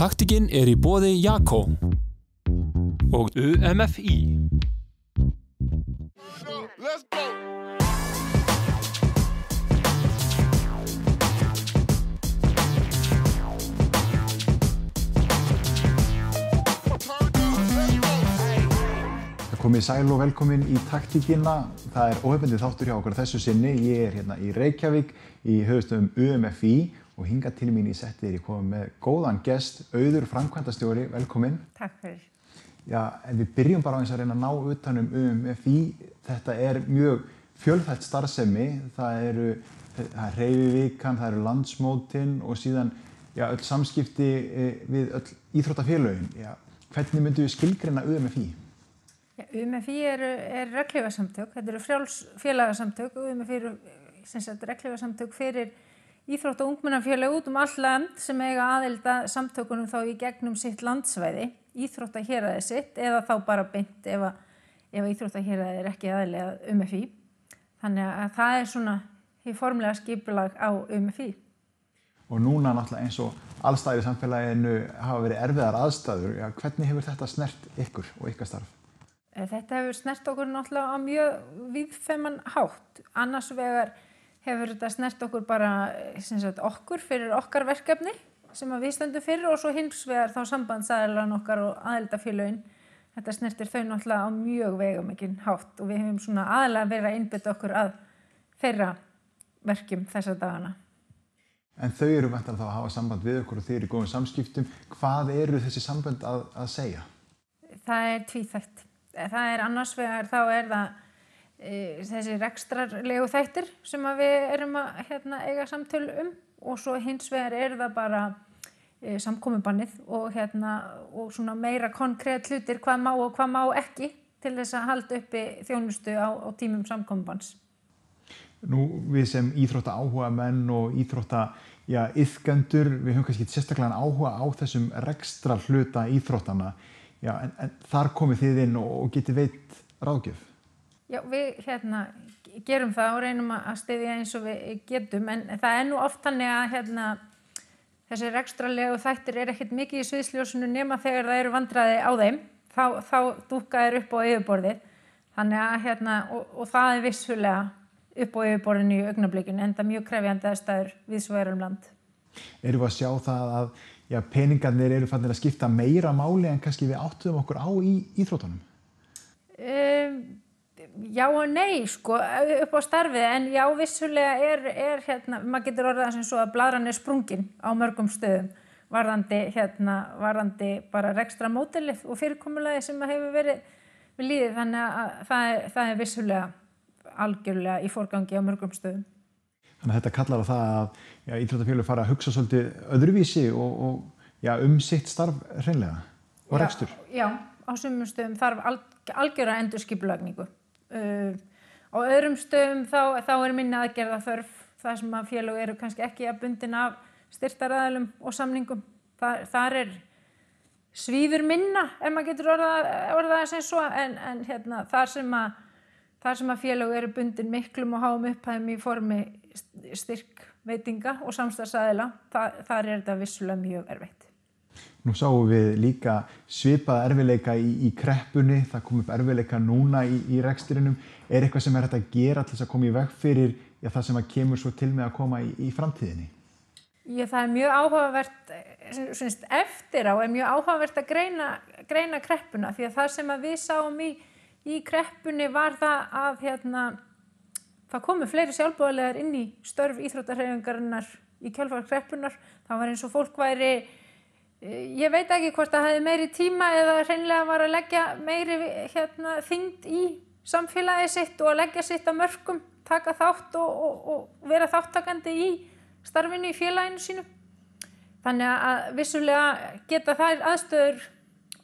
Taktikinn er í bóði Jakko og UMFI. Let's go. Það komið sæl og velkomin í taktíkina. Það er óhefndið þáttur hjá okkur þessu sinni. Ég er hérna í Reykjavík í höfustöfum UMFI og hinga til mín í settið er ég komið með góðan gest, auður framkvæmdastjóri, velkomin. Takk fyrir. Já, en við byrjum bara á eins að reyna að ná utanum UMFI. Þetta er mjög fjölfælt starfsemi. Það eru er reyfivíkan, það eru landsmótin og síðan já, öll samskipti eh, við öll íþróttafélögin. Já, hvernig myndum við skilgreina UMFI? Já, UMFI eru er reglífasamtök, þetta eru frjálsfélagasamtök, UMFI eru reglífasamtök fyrir íþrótt og ungmennafélag út um all land sem eiga aðelda samtökunum þá í gegnum sitt landsvæði, íþróttaheraði sitt eða þá bara beint ef, að, ef íþróttaheraði er ekki aðelega UMFI. Þannig að það er svona í formlega skipulag á UMFI. Og núna náttúrulega eins og allstæðir í samfélaginu hafa verið erfiðar aðstæður. Já, hvernig hefur þetta snert ykkur og ykkar starf? Eh, Þetta hefur snert okkur náttúrulega á mjög viðfemman hátt. Annars vegar hefur þetta snert okkur bara eh, sagt, okkur fyrir okkar verkefni sem við stöndum fyrir og svo hins vegar þá sambandsaðalan okkar og aðeldafélögin. Þetta snertir þau náttúrulega á mjög veigamikinn hátt og við hefum svona aðalega verið að einbytta okkur að þeirra verkjum þessa dagana. En þau eru vantar þá að hafa samband við okkur og þeir eru góðum samskiptum. Hvað eru þessi samband að, að segja? Það er tvíþægt. Það er annars vegar þá er það þessi rekstrarlegu þættir sem við erum að hérna, eiga samtölu um og svo hins vegar er það bara e, samkomubannið og, hérna, og meira konkrétt hlutir hvað má og hvað má ekki til þess að halda uppi þjónustu á, á tímum samkomubanns. Nú við sem íþrótta áhuga menn og íþrótta já, yðgöndur, við höfum kannski sérstaklega áhuga á þessum rekstra hluta íþróttana. Já, en, en þar komið þið inn og, og getið veit ráðgjöf. Já, við hérna gerum það og reynum að stiðja eins og við getum en það er nú oft þannig að hérna, þessi rekstralegu þættir er ekkert mikið í sviðsljósunu nema þegar það eru vandraði á þeim þá, þá dúka þeir upp á yfirborðið þannig að hérna og, og það er vissulega upp á yfirborðinu í augnablikinu en það er mjög krefjandi aðstæður við svo erum land. Erum við að sjá það að já, peningarnir eru fannir að skipta meira máli en kannski við áttuðum okkur á í íþróttunum? Um, já og nei sko upp á starfið en já vissulega er, er hérna, maður getur orðað sem svo að bladran er sprungin á mörgum stöðum varðandi hérna, varðandi bara rekstra mótilið og fyrirkomulagi sem hefur verið við líðið þannig að það er, það er vissulega algjörlega í forgangi á mörgum stöðum. Þannig að þetta kallar á það að íþróttafélug fara að hugsa svolítið öðruvísi og, og já, um sitt starf hreinlega og Já, rekstur. Já, á sumum stöðum þarf al, algjöra endurskipulagningu. Uh, á öðrum stöðum þá, þá er minna aðgerða þörf það sem að félög eru kannski ekki að bundin af styrtaræðalum og samningum. Þar, þar er svífur minna ef maður getur orðað, orðað sem svo en, en hérna, þar sem að þar sem að félög eru bundin miklum og háum upphæðum í formi styrkveitinga og samstagsæðila, þar, þar er þetta vissulega mjög erfitt. Nú sáum við líka svipaða erfileika í, í kreppunni, það kom upp erfileika núna í, í reksturinnum. Er eitthvað sem er hægt að gera til þess að koma í veg fyrir já, það sem kemur svo til með að koma í, í framtíðinni? Já, það er mjög áhugavert, syns, eftir á er mjög áhugavert að greina, greina kreppuna því að það sem að við sáum í, kreppunni var það að hérna, það komu fleiri sjálfbúðarlegar inn í störf íþróttarhefingarinnar í kjálfar kreppunar. Það var eins og fólk væri Ég veit ekki hvort það hefði meiri tíma eða hreinlega var að leggja meiri hérna, þyngd í samfélagi sitt og að leggja sitt að mörgum, taka þátt og, og, og vera þáttakandi í starfinu í félaginu sínu. Þannig að vissulega geta þær aðstöður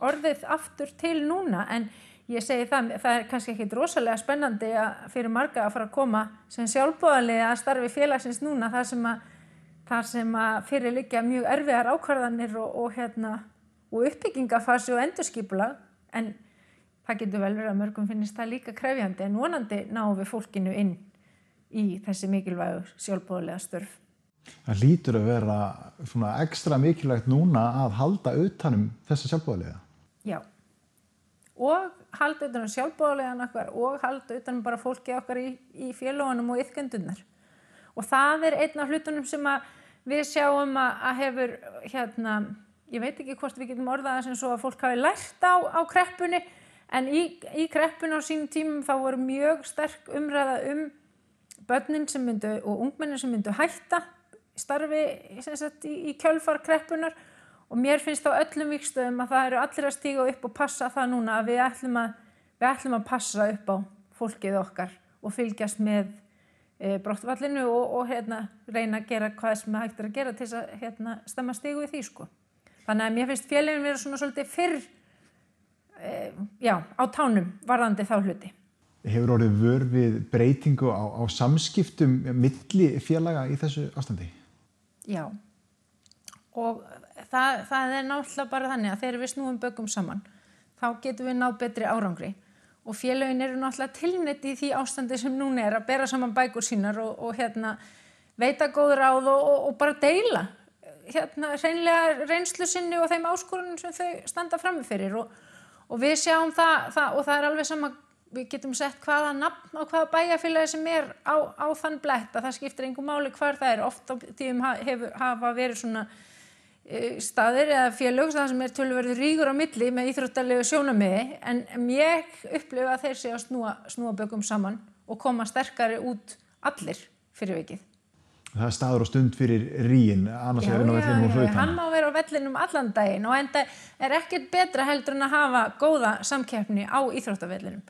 orðið aftur til núna en ég segi það, það er kannski ekki rosalega spennandi fyrir marga að fara að koma sem sjálfbóðarlega að starfi félagsins núna þar sem að þar sem að fyrir liggja mjög erfiðar ákvarðanir og, og, hérna, og uppbyggingafasi og endurskipula en það getur vel verið að mörgum finnist það líka krefjandi en vonandi náum við fólkinu inn í þessi mikilvægu sjálfbóðlega störf. Það lítur að vera svona ekstra mikilvægt núna að halda utanum þessa sjálfbóðlega. Já. Og halda utanum sjálfbóðlegan okkar og halda utanum bara fólki okkar í, í félagunum og yfgöndunar. Og það er einn af hlutunum sem við sjáum að, að hefur, hérna, ég veit ekki hvort við getum orðaða sem svo að fólk hafi lært á, á kreppunni, en í, í kreppunni á sínum tímum þá voru mjög sterk umræða um börnin sem myndu og ungmennin sem myndu hætta starfi sagt, í, í kjölfar kreppunar og mér finnst á öllum vikstöðum að það eru allir að stíga upp og passa það núna að við ætlum að, við ætlum að passa upp á fólkið okkar og fylgjast með brottvallinu og, og hérna, reyna að gera hvað sem hægt er að gera til að hérna, stemma stígu í því sko. Þannig að mér finnst félagin vera svona svolítið fyrr e, já, á tánum varðandi þá hluti. Hefur orðið vör við breytingu á, á samskiptum milli félaga í þessu ástandi? Já, og það, það er náttúrulega bara þannig að þegar við snúum bögum saman þá getum við náð betri árangri og félagin eru náttúrulega tilnett í því ástandi sem núna er að bera saman bækur sínar og, og hérna, veita góð ráð og, og, og bara deila hérna, reynlega reynslu sinni og þeim áskorunum sem þau standa framifyrir og við sjáum það, það og það er alveg sama við getum sett hvaða nafn og hvaða bæjarfélagi sem er á, á þann blætt að það skiptir einhver máli hvar það er. Oft á tíum hafa verið svona staðir eða félög það sem er tölverður ríkur á milli með íþróttarlegu sjónamiði en ég upplifa að þeir sé að snúa, snúa bökum saman og koma sterkari út allir fyrir vikið. Það er staður og stund fyrir ríin annars er hann á vellinum og hlautan Hann má vera á vellinum allan daginn og enda er ekkert betra heldur en að hafa góða samkeppni á íþróttavellinum.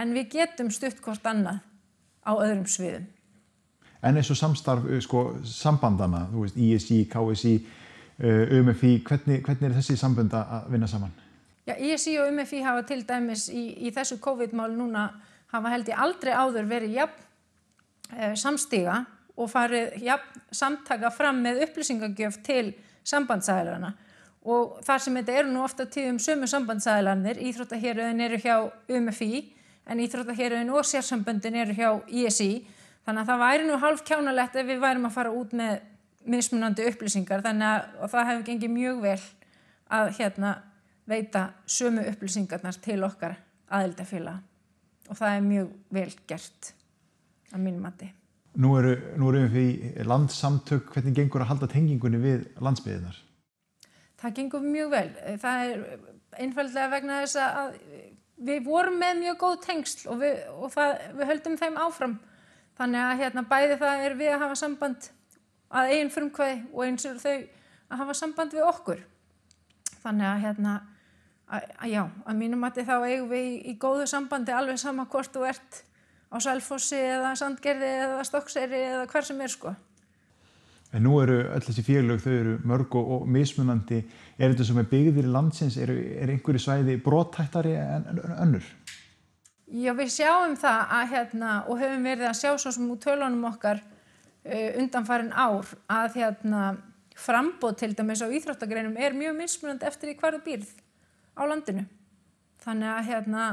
En við getum stutt hvort annað á öðrum sviðum. En eins og samstarf eh, sko, sambandana, þú veist, ISI, KSI, UMFI, eh, hvernig, hvernig er þessi sambund að vinna saman? Já, ISI og UMFI hafa til dæmis í, í þessu COVID-mál núna hafa held ég aldrei áður verið jafn e, samstíga og farið jafn samtaka fram með upplýsingagjöf til sambandsæðlarna og þar sem þetta eru nú ofta tíðum sömu sambandsæðlarnir, íþróttahéröðin eru hjá UMFI en Íþróttahéröðin og sérsamböndin eru hjá ISI þannig að það væri nú hálf kjánalegt ef við værim að fara út með mismunandi upplýsingar þannig að það hefur gengið mjög vel að hérna veita sömu upplýsingarnar til okkar aðildafélag og það er mjög vel gert að mínum mati. Nú eru, nú eru við landsamtök, hvernig gengur að halda tengingunni við landsbyðinar? Það gengur mjög vel. Það er einfallega vegna þess að við vorum með mjög góð tengsl og við, og það, við höldum þeim áfram þannig að hérna, bæði það er við að hafa samband að eigin frumkvæði og eins og þau að hafa samband við okkur þannig að hérna að, að já, að mínum mati þá eigum við í, í góðu sambandi alveg sama hvort þú ert á Sælfossi eða Sandgerði eða Stokkseri eða hver sem er sko En nú eru öll þessi félög, þau eru mörg og, og mismunandi. Er þetta sem er byggðir í landsins, er, er einhverju svæði bróttættari en, önnur? Já, við sjáum það að, hérna, og höfum verið að sjá svo sem úr tölunum okkar uh, undanfarin ár að hérna, frambóð til dæmis á íþróttagreinum er mjög mismunandi eftir í hverju býrð á landinu. Þannig að hérna,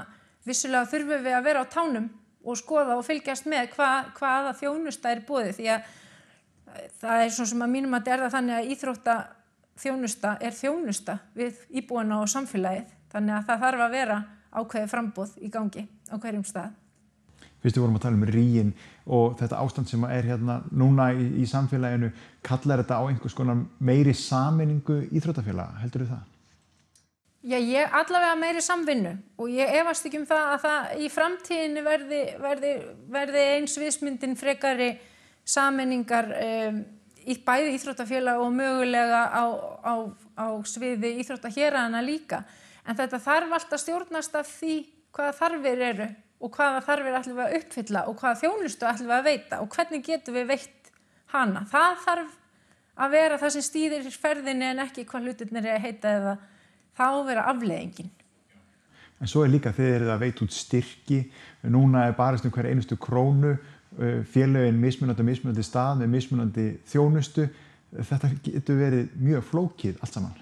vissulega þurfum við að vera á tánum og skoða og fylgjast með hva, hvaða þjónusta er búið því að það er svona sem að mínum að þetta er það þannig að íþrótta þjónusta er þjónusta við íbúana og samfélagið þannig að það þarf að vera ákveði frambóð í gangi á hverjum stað. Fyrstu vorum að tala um ríin og þetta ástand sem er hérna núna í, í samfélaginu, kallar þetta á einhvers konar meiri saminningu íþróttafélag, heldur þú það? Já, ég allavega meiri samvinnu og ég efast ekki um það að það í framtíðinu verði, verði, verði eins viðsmyndin frekari saminningar um, í bæði íþróttafélag og mögulega á, á, á sviði íþróttaheraðana líka. En þetta þarf alltaf stjórnast af því hvaða þarfir eru og hvaða þarfir ætlum við að uppfylla og hvaða þjónustu ætlum við að veita og hvernig getum við veitt hana. Það þarf að vera það sem stýðir ferðinni en ekki hvað hlutirnir er að heita eða þá vera afleðingin. En svo er líka þegar þið að veit út styrki, núna er barist um hver einustu krónu félögin mismunandi mismunandi stað með mismunandi þjónustu þetta getur verið mjög flókið allt saman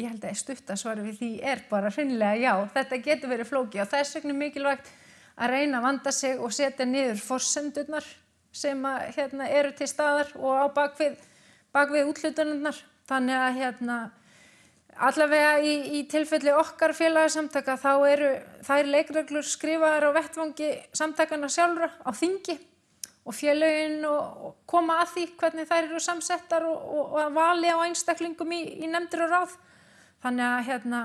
ég held að stutt að svara við því er bara hreinlega já, þetta getur verið flókið og þess vegna er mikilvægt að reyna að vanda sig og setja niður forsendurnar sem að, hérna, eru til staðar og á bakvið, bakvið útlutunarnar. Þannig að hérna, allavega í, í tilfelli okkar félagsamtaka þá eru þær leikreglur skrifaðar á vettvangi samtakana sjálfra á þingi og félagin og, og koma að því hvernig þær eru samsettar og, og, og að vali á einstaklingum í, í nefndir og ráð. Þannig að, hérna,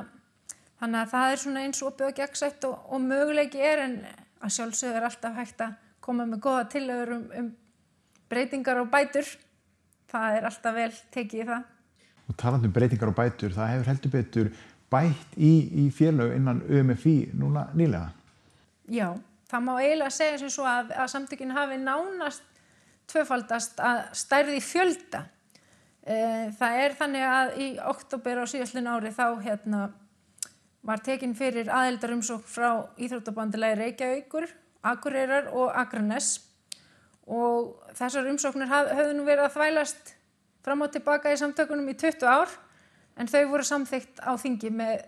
þannig að það er svona eins opið og gegnsætt og möguleiki er en að sjálfsögur er alltaf hægt að koma með goða tilögur um, um breytingar og bætur. Það er alltaf vel tekið í það. Og talandum breytingar og bætur, það hefur heldur betur bætt í, í félög innan UMFI núna nýlega? Já, það má eiginlega segja sem svo að, að samtökinn hafi nánast tvöfaldast að stærði fjölda. E, það er þannig að í oktober á síðastlun ári þá hérna, var tekinn fyrir aðeldarumsók frá Íþróttabandilegi Reykjavíkur, Akureyrar og Akranes og þessar umsóknir haf, höfðu nú verið að þvælast fram og tilbaka í samtökunum í 20 ár en þau voru samþygt á þingi með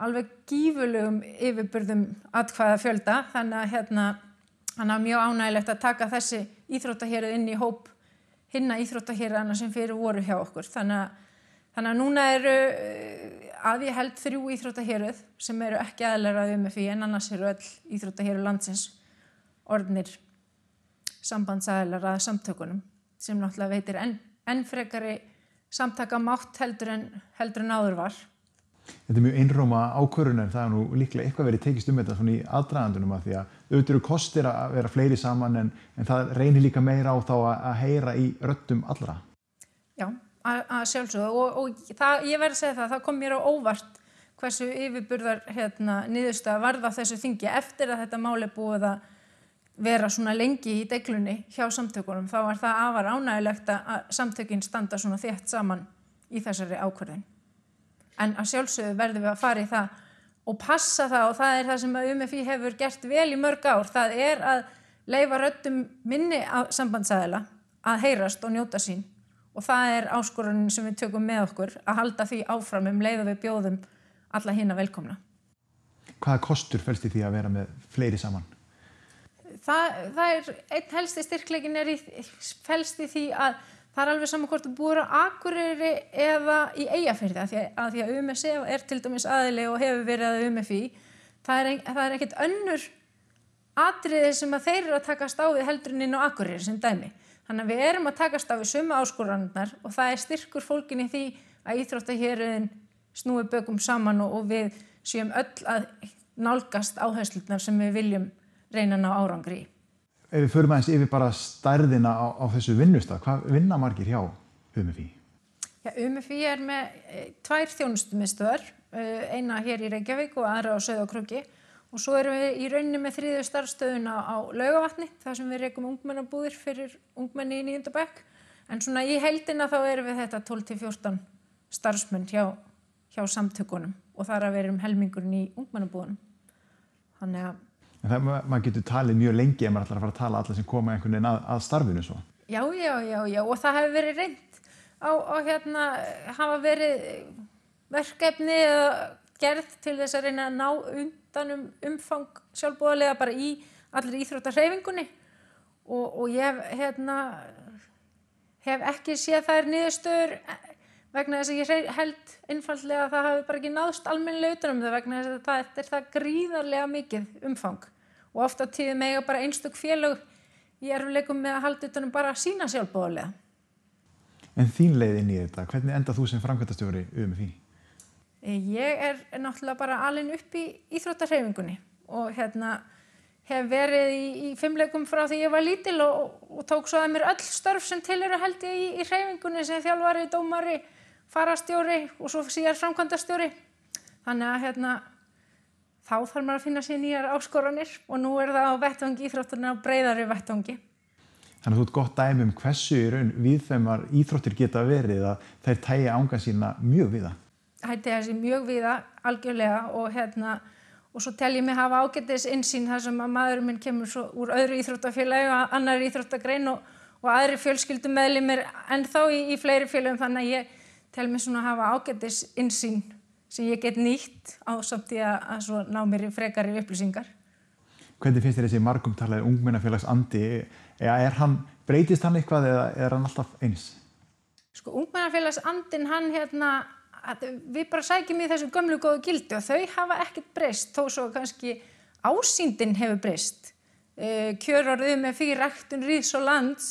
alveg gífurlegum yfirbyrðum atkvæða fjölda þannig að hérna mjög ánægilegt að taka þessi íþróttahérið inn í hóp hinna íþróttahérðana sem fyrir voru hjá okkur þannig að, þannig að núna eru að ég held þrjú íþróttahérið sem eru ekki aðlæraði um FI en annars eru öll íþróttahérið landsins orðnir sambandsaðlæraði samtökunum sem náttúrulega veitir enn en frekari samtaka mátt heldur en, heldur en áður var. Þetta er mjög einróma ákvörun en það er nú líklega eitthvað verið tekist um þetta svona í aðdragandunum að því að auðvitað eru kostir að vera fleiri saman en, en það reynir líka meira á þá að, að heyra í röttum allra. Já, að, að sjálfsögðu og, og það, ég verði að segja það, það kom mér á óvart hversu yfirburðar hérna, niðursta varða þessu þingi eftir að þetta máli búið að vera svona lengi í deglunni hjá samtökunum þá var það afar ánægilegt að samtökin standa svona þétt saman í þessari ákvörðin. En að sjálfsögðu verðum við að fara í það og passa það og það er það sem að UMFI hefur gert vel í mörg ár. Það er að leifa röttum minni sambandsæðila að heyrast og njóta sín og það er áskorunin sem við tökum með okkur að halda því áfram um leiða við bjóðum alla hinn að velkomna. Hvaða kostur fælst í því að vera með fleiri saman? það, það er einn helsti styrkleikin er í, felst í því að það er alveg saman hvort þú búur á Akureyri eða í Eyjafyrði að því að, að UMSC er til dæmis aðili og hefur verið að UMFI það er, það er ekkert önnur atriði sem að þeir eru að takast á við heldurinn inn á Akureyri sem dæmi þannig að við erum að takast á við suma áskorannar og það er styrkur fólkin í því að íþróttahéröðin snúi bökum saman og, og við séum öll að nálgast áherslunar sem við viljum reyna ná árangri í. Ef við förum aðeins yfir bara stærðina á, á þessu vinnustaf, hvað vinna margir hjá UMFI? Já, UMFI er með e, tvær þjónustumistöðar, eh, eina hér í Reykjavík og aðra á Söðakröki og svo erum við í rauninni með þrýðu starfstöðuna á Laugavatni, þar sem við reykum ungmennabúðir fyrir ungmenni í nýjundabæk, en svona í heldina þá erum við þetta 12-14 starfsmenn hjá, hjá samtökunum og þar að við erum helmingurinn í ungmennabúðunum. Þannig að En það, maður getur talið mjög lengi ef maður ætlar að fara að tala allar sem koma einhvern veginn að, að starfinu svo. Já, já, já, já, og það hefur verið reynd á, á hérna, hafa verið verkefni eða gerð til þess að reyna að ná undan um umfang sjálfbúðarlega bara í allir íþróttarhefingunni og, og ég hef, hérna, hef ekki séð þær niðurstöður vegna þess að ég held einfallega að það hafi bara ekki náðst almennilega utanum það vegna þess að það er það gríðarlega mikið umfang og ofta tíði mega bara einstök félög í erfuleikum með að halda utanum bara sína sjálfbóðarlega. En þín leið inn í þetta, hvernig enda þú sem framkvæmtastjóri um því? Ég er náttúrulega bara alin upp í Íþróttarhefingunni og hérna hef verið í, í fimmleikum frá því ég var lítil og, og tók svo að mér öll störf sem til eru held ég í, í hefingunni sem þjálfari, dómari, farastjóri og svo síðar framkvæmdastjóri. Þannig að hérna, þá þarf maður að finna sér nýjar áskoranir og nú er það á vettvangi íþrótturna á breyðari vettvangi. Þannig að þú ert gott dæmi um hversu í raun við þeim að íþróttir geta verið að þær tæja ánga sína mjög viða. Tæja sér mjög viða algjörlega og hérna og svo tel ég mig hafa ágættis insýn þar sem að maðurinn minn kemur úr öðru íþróttafélagi og annar íþróttagrein og, og aðri fjölskyldum meðlimir en þá í, í fleiri félagum þannig að ég tel mig svona að hafa ágættis insýn sem ég get nýtt á samt í að, að ná mér frekar í upplýsingar. Hvernig finnst þér þessi margumtalaði ungmennafélags andi? er hann, breytist hann eitthvað eða er hann alltaf eins? Sko, ungmennafélags andin hann hérna, við bara sækjum í þessu gömlu góðu gildi og þau hafa ekkert breyst þó svo kannski ásýndin hefur breyst. Uh, Kjörorðið með fyrir rektun Ríðs og lands,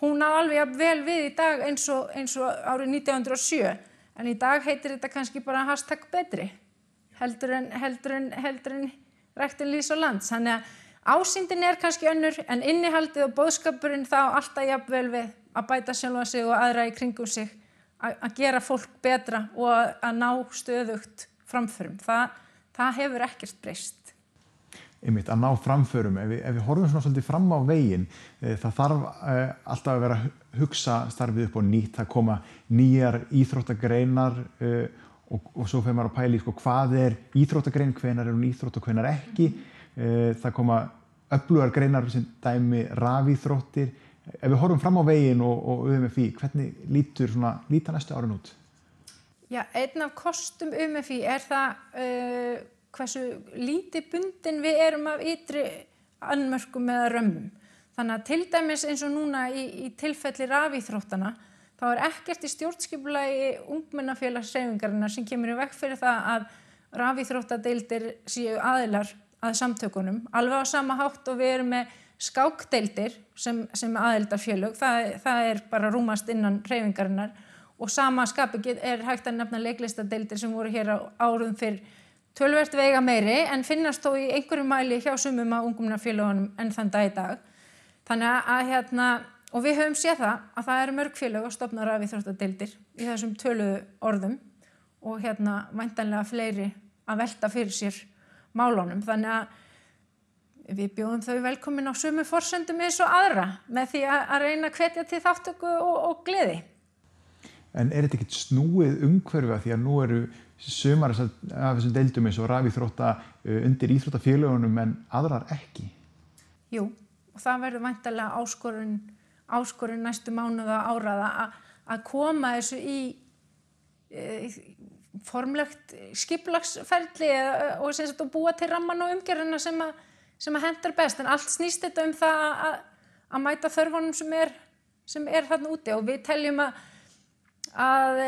hún á alveg vel við í dag eins og, eins og árið 1907 en í dag heitir þetta kannski bara hashtag betri heldur en, heldur en, heldur en rektun Ríðs og lands. Þannig að ásýndin er kannski önnur en innihaldið og bóðskapurinn þá alltaf jafnvel við að bæta sjálfa sig og aðra í kringum sig að gera fólk betra og að ná stöðugt framförum. Þa, það hefur ekkert breyst einmitt að ná framförum. Ef við, ef við horfum svona svolítið fram á veginn, e, það þarf e, alltaf að vera hugsa starfið upp og nýtt, það koma nýjar íþróttagreinar e, og, og svo fyrir maður að pæli sko, hvað er íþróttagrein, hvenar er hún íþrótt og hvenar ekki. Það koma öflugar greinar sem dæmi rafíþróttir. Ef við horfum fram á veginn og, og UMFI, hvernig lítur svona, líta næstu árin út? Já, einn af kostum UMFI er það uh, hversu lítið bundin við erum af ytri annmörkum eða römmum. Þannig að til dæmis eins og núna í, í tilfelli rafíþróttana þá er ekkert í stjórnskipulagi ungmennafélagsreyfingarinnar sem kemur í vekk fyrir það að rafíþróttadeildir séu aðilar að samtökunum. Alveg á sama hátt og við erum með skákdeildir sem, sem aðildarfélög, það, það er bara rúmast innan reyfingarinnar og sama skapi er hægt að nefna leiklistadeildir sem voru hér á árum fyrir tölvert veiga meiri en finnast þó í einhverju mæli hjá sumum á ungumnafélagunum enn þann dag í dag. Þannig að hérna, og við höfum séð það að það eru mörg félag að stopna rafið þróttadeildir í þessum töluðu orðum og hérna væntanlega fleiri að velta fyrir sér málunum. Þannig að við bjóðum þau velkomin á sumu forsendum eins og aðra með því að, að reyna að hvetja til þáttöku og, og gleði. En er þetta ekkert snúið umhverfa því að nú eru sömar af þessum deildum eins og rafið þrótta uh, undir íþróttafélagunum en aðrar ekki? Jú, og það verður vantilega áskorun, áskorun næstu mánuða áraða að koma þessu í e, formlegt skiplagsferðli og sagt, búa til ramman og umgerðina sem, a, sem að hendar best en allt snýst þetta um það að, að mæta þörfunum sem er, sem er þarna úti og við teljum að, að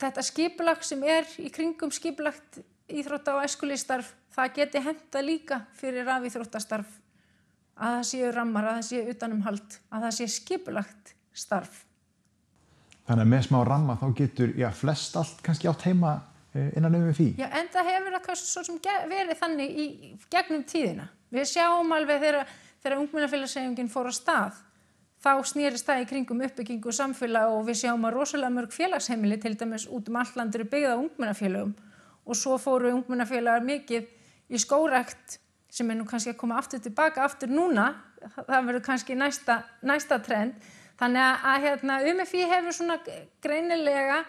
þetta skipulag sem er í kringum skipulagt íþrótta og eskulistarf það geti henda líka fyrir af íþróttastarf að það séu rammar, að það séu utanumhald að það séu skipulagt starf. Þannig að með smá ramma þá getur, já, flest allt kannski átt heima eh, innan um fí Já, en það hefur það verið þannig í gegnum tíðina. Við sjáum alveg þegar, þegar ungmennafélagsefingin fór á stað þá snýrist það í kringum uppbyggingu samfélag og við sjáum að rosalega mörg félagsheimili til dæmis út um allandur er byggða ungmennafélagum og svo fóru ungmennafélagar mikið í skórekt sem er nú kannski að koma aftur tilbaka aftur núna, það verður kannski næsta, næsta trend. Þannig að, að hérna, UMFI hefur svona greinilega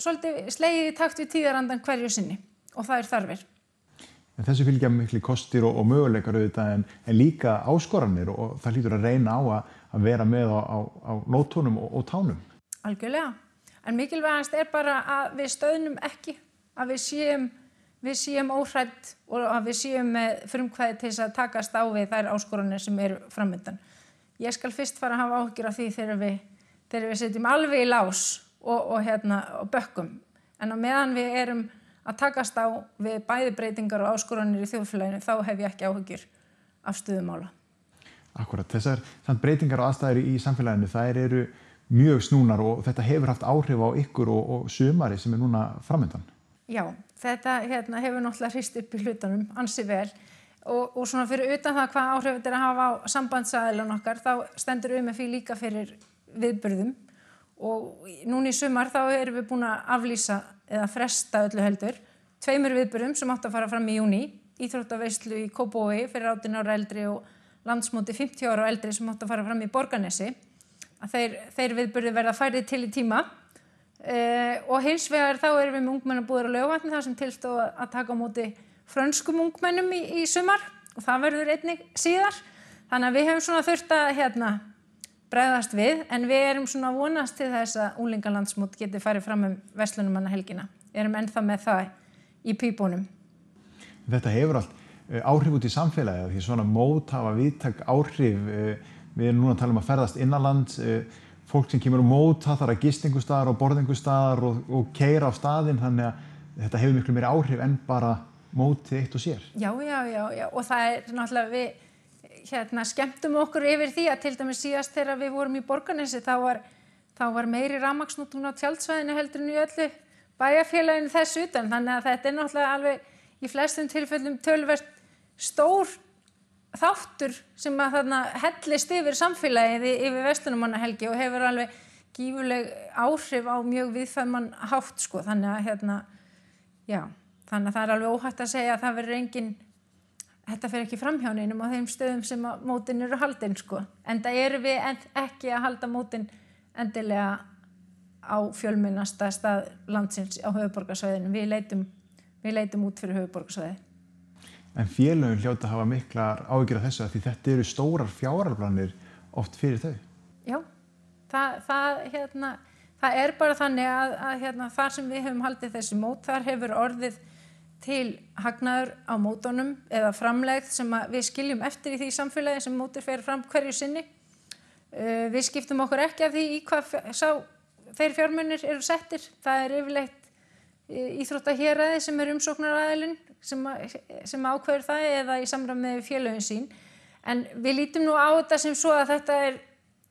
svolítið slegið í takt við tíðarandan hverju sinni. Og það er þarfir. En þessu fylgja miklu kostir og, og möguleikar auðvitað en, en líka áskoranir. Og það lítur að reyna á að að vera með á, á, á nótónum og, og tánum. Algjörlega, en mikilvægast er bara að við stöðnum ekki, að við séum, við séum óhrætt og að við séum með frumkvæði til þess að takast á við þær áskorunir sem eru framöndan. Ég skal fyrst fara að hafa áhyggjur af því þegar við, þegar við setjum alveg í lás og, og, hérna, og bökkum, en á meðan við erum að takast á við bæði breytingar og áskorunir í þjóðfélaginu þá hef ég ekki áhyggjur af stuðumála. Akkurat, þessar breytingar og aðstæðir í samfélaginu það eru mjög snúnar og þetta hefur haft áhrif á ykkur og, og sömari sem er núna framöndan. Já, þetta hérna, hefur náttúrulega hrist upp í hlutunum ansi vel og, og svona fyrir utan það hvað áhrif þetta er að hafa á sambandsæðilan okkar þá stendur UMFI líka fyrir viðbörðum og núni í sumar þá erum við búin að aflýsa eða fresta öllu heldur tveimur viðbörðum sem átt að fara fram í júni Íþróttaveislu í Kóbói fyrir áttin ára eldri og landsmóti 50 ára og eldri sem átt að fara fram í Borganesi að þeir, þeir viðbörði verða færið til í tíma. Uh, og hins vegar þá erum við með ungmennabúður og lögvatni þar sem tilstóð að taka á móti frönskum ungmennum í, í sumar og það verður einnig síðar. Þannig að við hefum svona þurft að hérna, bregðast við en við erum svona vonast til þess að úlingalandsmót geti farið fram um Vestlunumanna helgina við erum ennþá með það í pípunum. Þetta hefur allt áhrif út í samfélagi því svona mót hafa viðtak áhrif eh, við erum núna að tala um að ferðast innanland, uh, fólk sem kemur á móta þar að gistingustadar og borðingustadar og, og keira á staðin þannig að þetta hefur miklu meiri áhrif en bara mótið eitt og sér. Já, já, já, já og það er náttúrulega við hérna skemmtum okkur yfir því að til dæmis síðast þegar við vorum í Borgarnesi þá var, þá var meiri ramagsnútun á tjaldsvæðinu heldur en í öllu bæjarfélaginu þessu utan þannig að þetta er náttúrulega alveg í flestum tilfellum tölvert stór þáttur sem að þarna hellist yfir samfélagið yfir vestunumannahelgi og hefur alveg gífuleg áhrif á mjög viðfæðmann hátt sko. Þannig að hérna já þannig að það er alveg óhægt að segja að það verður engin þetta fer ekki framhjáninum á þeim stöðum sem mótin eru haldinn sko. En það eru við ekki að halda mótin endilega á fjölminnasta stað landsins á höfuborgarsvæðinu við leitum, við leitum út fyrir höfuborgarsvæði En félagin hljóta hafa miklar áhyggjur af þessu því þetta eru stórar fjárarplanir oft fyrir þau. Já, það, það, hérna, það er bara þannig að, að hérna, þar sem við hefum haldið þessi mót, þar hefur orðið til hagnaður á mótonum eða framlegð sem við skiljum eftir í því samfélagi sem mótur fer fram hverju sinni. Uh, við skiptum okkur ekki af því í hvað þeir fjármunir eru settir. Það er yfirleitt íþróttahýraði sem er umsóknaræðilinn sem, sem ákveður það eða í samræð með félögin sín. En við lítum nú á þetta sem svo að þetta er,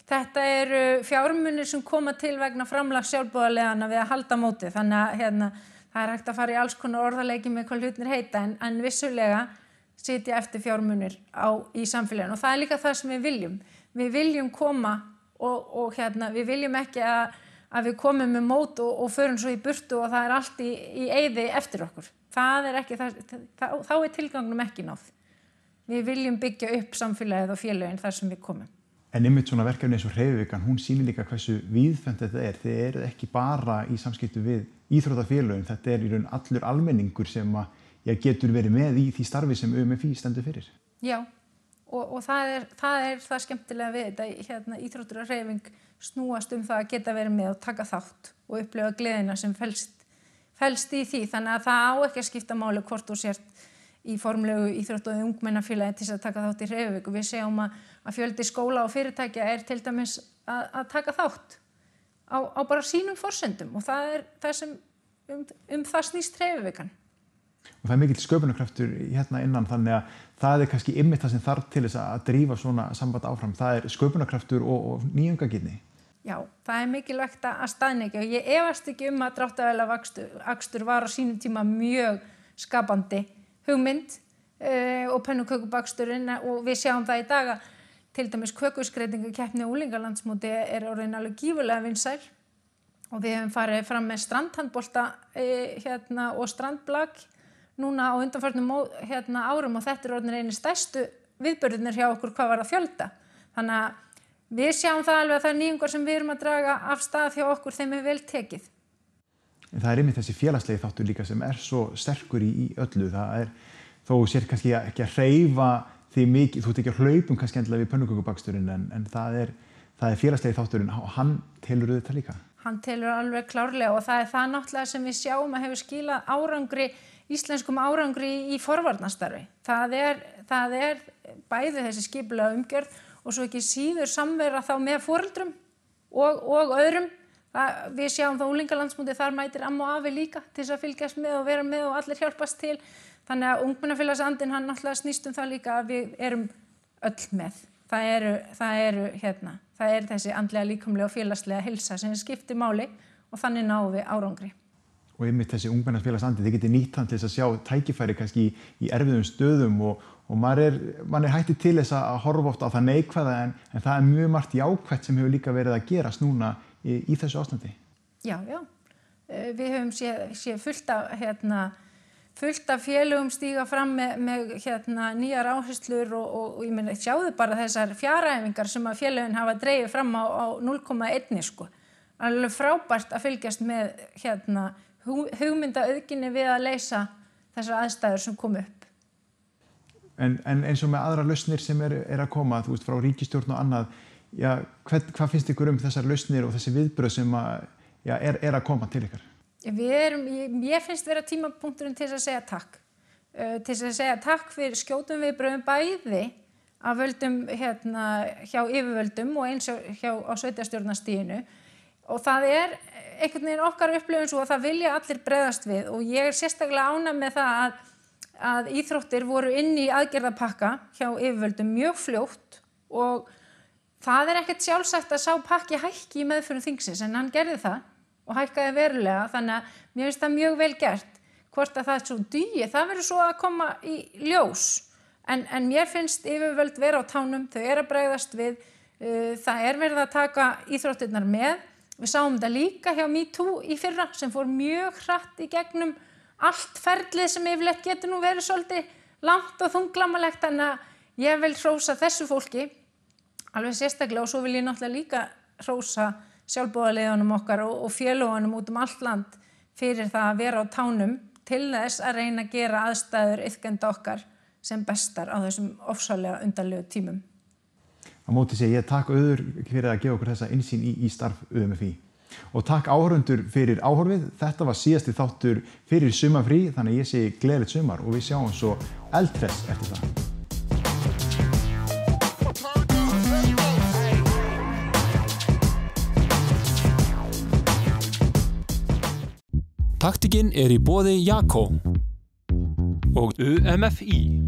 þetta er fjármunir sem koma til vegna framlags sjálfbúðarlegana við að halda móti. Þannig að hérna, það er hægt að fara í alls konar orðarleiki með hvað hlutnir heita en, en vissulega sitja eftir fjármunir á, í samfélaginu og það er líka það sem við viljum. Við viljum koma og, og hérna, við viljum ekki að að við komum með mót og, og förum svo í burtu og það er allt í, í eyði eftir okkur. Það er ekki, það, það, þá er tilgangnum ekki náð. Við viljum byggja upp samfélagið og félagin þar sem við komum. En ymmit svona verkefni eins og Hreyfivíkan, hún sýnir líka hversu víðfend þetta er. Þið eru ekki bara í samskiptu við íþrótafélagin, þetta er í raun allur almenningur sem að, já, getur verið með í því starfi sem UMFI stendur fyrir. Já, og, og það, er, það er það skemmtilega við þetta, hérna, íþróttur og Hreyfing snúast um það að geta verið með og taka þátt og upplifa gleðina sem fælst, fælst í því. Þannig að það á ekki að skipta máli hvort þú sért í formlegu íþrótt og ungmennafélagi til að taka þátt í Reykjavík og við segjum að, að fjöldi skóla og fyrirtækja er til dæmis að, að taka þátt á, á bara sínum forsendum og það er það sem um, um það snýst Reykjavíkan og það er mikill sköpunarkraftur hérna innan þannig að það er kannski ymmit það sem þarf til þess að drífa svona samband áfram. Það er sköpunarkraftur og, og nýjungagirni Já, það er mikilvægt að staðnækja og ég efast ekki um að dráttavæla akstur var á sínum tíma mjög skapandi hugmynd uh, og pennukökubaksturinn og við sjáum það í dag að til dæmis kökuskreitingu keppni og úlingalandsmóti er orðin alveg gífurlega vinsæl. Og við hefum farið fram með strandhandbólta uh, hérna, og strandblag núna á undanfarnum hérna, árum og þetta er orðin eini stærstu viðbörðinir hjá okkur hvað var að fjölda. Þannig að Við sjáum það alveg að það er nýjungar sem við erum að draga af stað hjá okkur þeim er vel tekið. En það er einmitt þessi félagslegi þáttur líka sem er svo sterkur í, í öllu. Það er þó sér kannski ekki að reyfa því mikið, þú ert ekki að hlaupum kannski endilega við pönnukökubaksturinn en, en það er, er félagslegi þátturinn og hann telur þetta líka. Hann telur alveg klárlega og það er það náttúrulega sem við sjáum að hefur skilað árangri, íslenskum árangri í forvarnastarfi. Það er, það er bæði þessi skipilega umgjörð og svo ekki síður samverða þá með fóröldrum og, og öðrum. Það, við sjáum þá úlingalandsmúti þar mætir amma og afi líka til þess að fylgjast með og vera með og allir hjálpast til. Þannig að ungmennafélagsandin hann náttúrulega snýst um það líka að við erum öll með. Það eru, það eru hérna, það er þessi andlega líkamlega og félagslega hilsa sem skiptir máli og þannig náum við árangri. Og einmitt þessi ungmennafélagsandin, þið getur nýtt hann til að sjá tækifæri kannski í, í erfiðum stöðum og, og maður er, maður er hættið til þess að horfa ofta á það neikvæða en, en það er mjög margt jákvætt sem hefur líka verið að gerast núna í, í þessu ástandi. Já, já. Eh, við höfum séð sé fullt af hérna, fullt af félögum stíga fram með, með hérna, nýjar áherslur og, og, og ég meina sjáðu bara þessar fjaræfingar sem að félögin hafa dreyið fram á, á 0,1 sko. Alveg frábært að fylgjast með hérna, hugmyndaauðginni við að leysa þessar aðstæður sem kom upp. En, en eins og með aðra lausnir sem er, er að koma, þú veist, frá ríkistjórn og annað, já, hvað, hvað finnst ykkur um þessar lausnir og þessi viðbröð sem að, já, er, er að koma til ykkar? Erum, ég, ég finnst vera tímapunkturinn til að segja takk. Uh, til að segja takk fyrir skjótum viðbröðum bæði af völdum hérna, hjá yfirvöldum og eins hjá á sveitastjórnastíðinu og það er einhvern veginn okkar upplifun svo að það vilja allir breðast við. Og ég er sérstaklega ána með það að, að íþróttir voru inn í aðgerðapakka hjá yfirvöldum mjög fljótt. Og það er ekkert sjálfsagt að sá pakki hækki í meðfyrir þingsins en hann gerði það og hækkaði verulega. Þannig að mér finnst það mjög vel gert hvort að það er svo dýi, það verður svo að koma í ljós. En, en mér finnst yfirvöld vera á tánum, þau er að bregðast við, uh, það er verið að taka íþróttirnar með, við sáum þetta líka hjá MeToo í fyrra sem fór mjög hratt í gegnum allt ferlið sem yfirleitt getur nú verið svolítið langt og þunglamalegt en að ég vil hrósa þessu fólki alveg sérstaklega og svo vil ég náttúrulega líka hrósa sjálfbúðarleðunum okkar og, og félagunum út um allt land fyrir það að vera á tánum til þess að reyna að gera aðstæður yfkenda okkar sem bestar á þessum ofsalega undarlegu tímum. Á móti sé ég takk auður fyrir að gefa okkur þessa insýn í, í starf UMFI. Og takk áhörundur fyrir áhörfið. Þetta var síðasti þáttur fyrir sumafrí þannig ég sé gleðilegt sumar og við sjáum svo eldress eftir það. Taktikinn er í bóði Jakko og UMFI.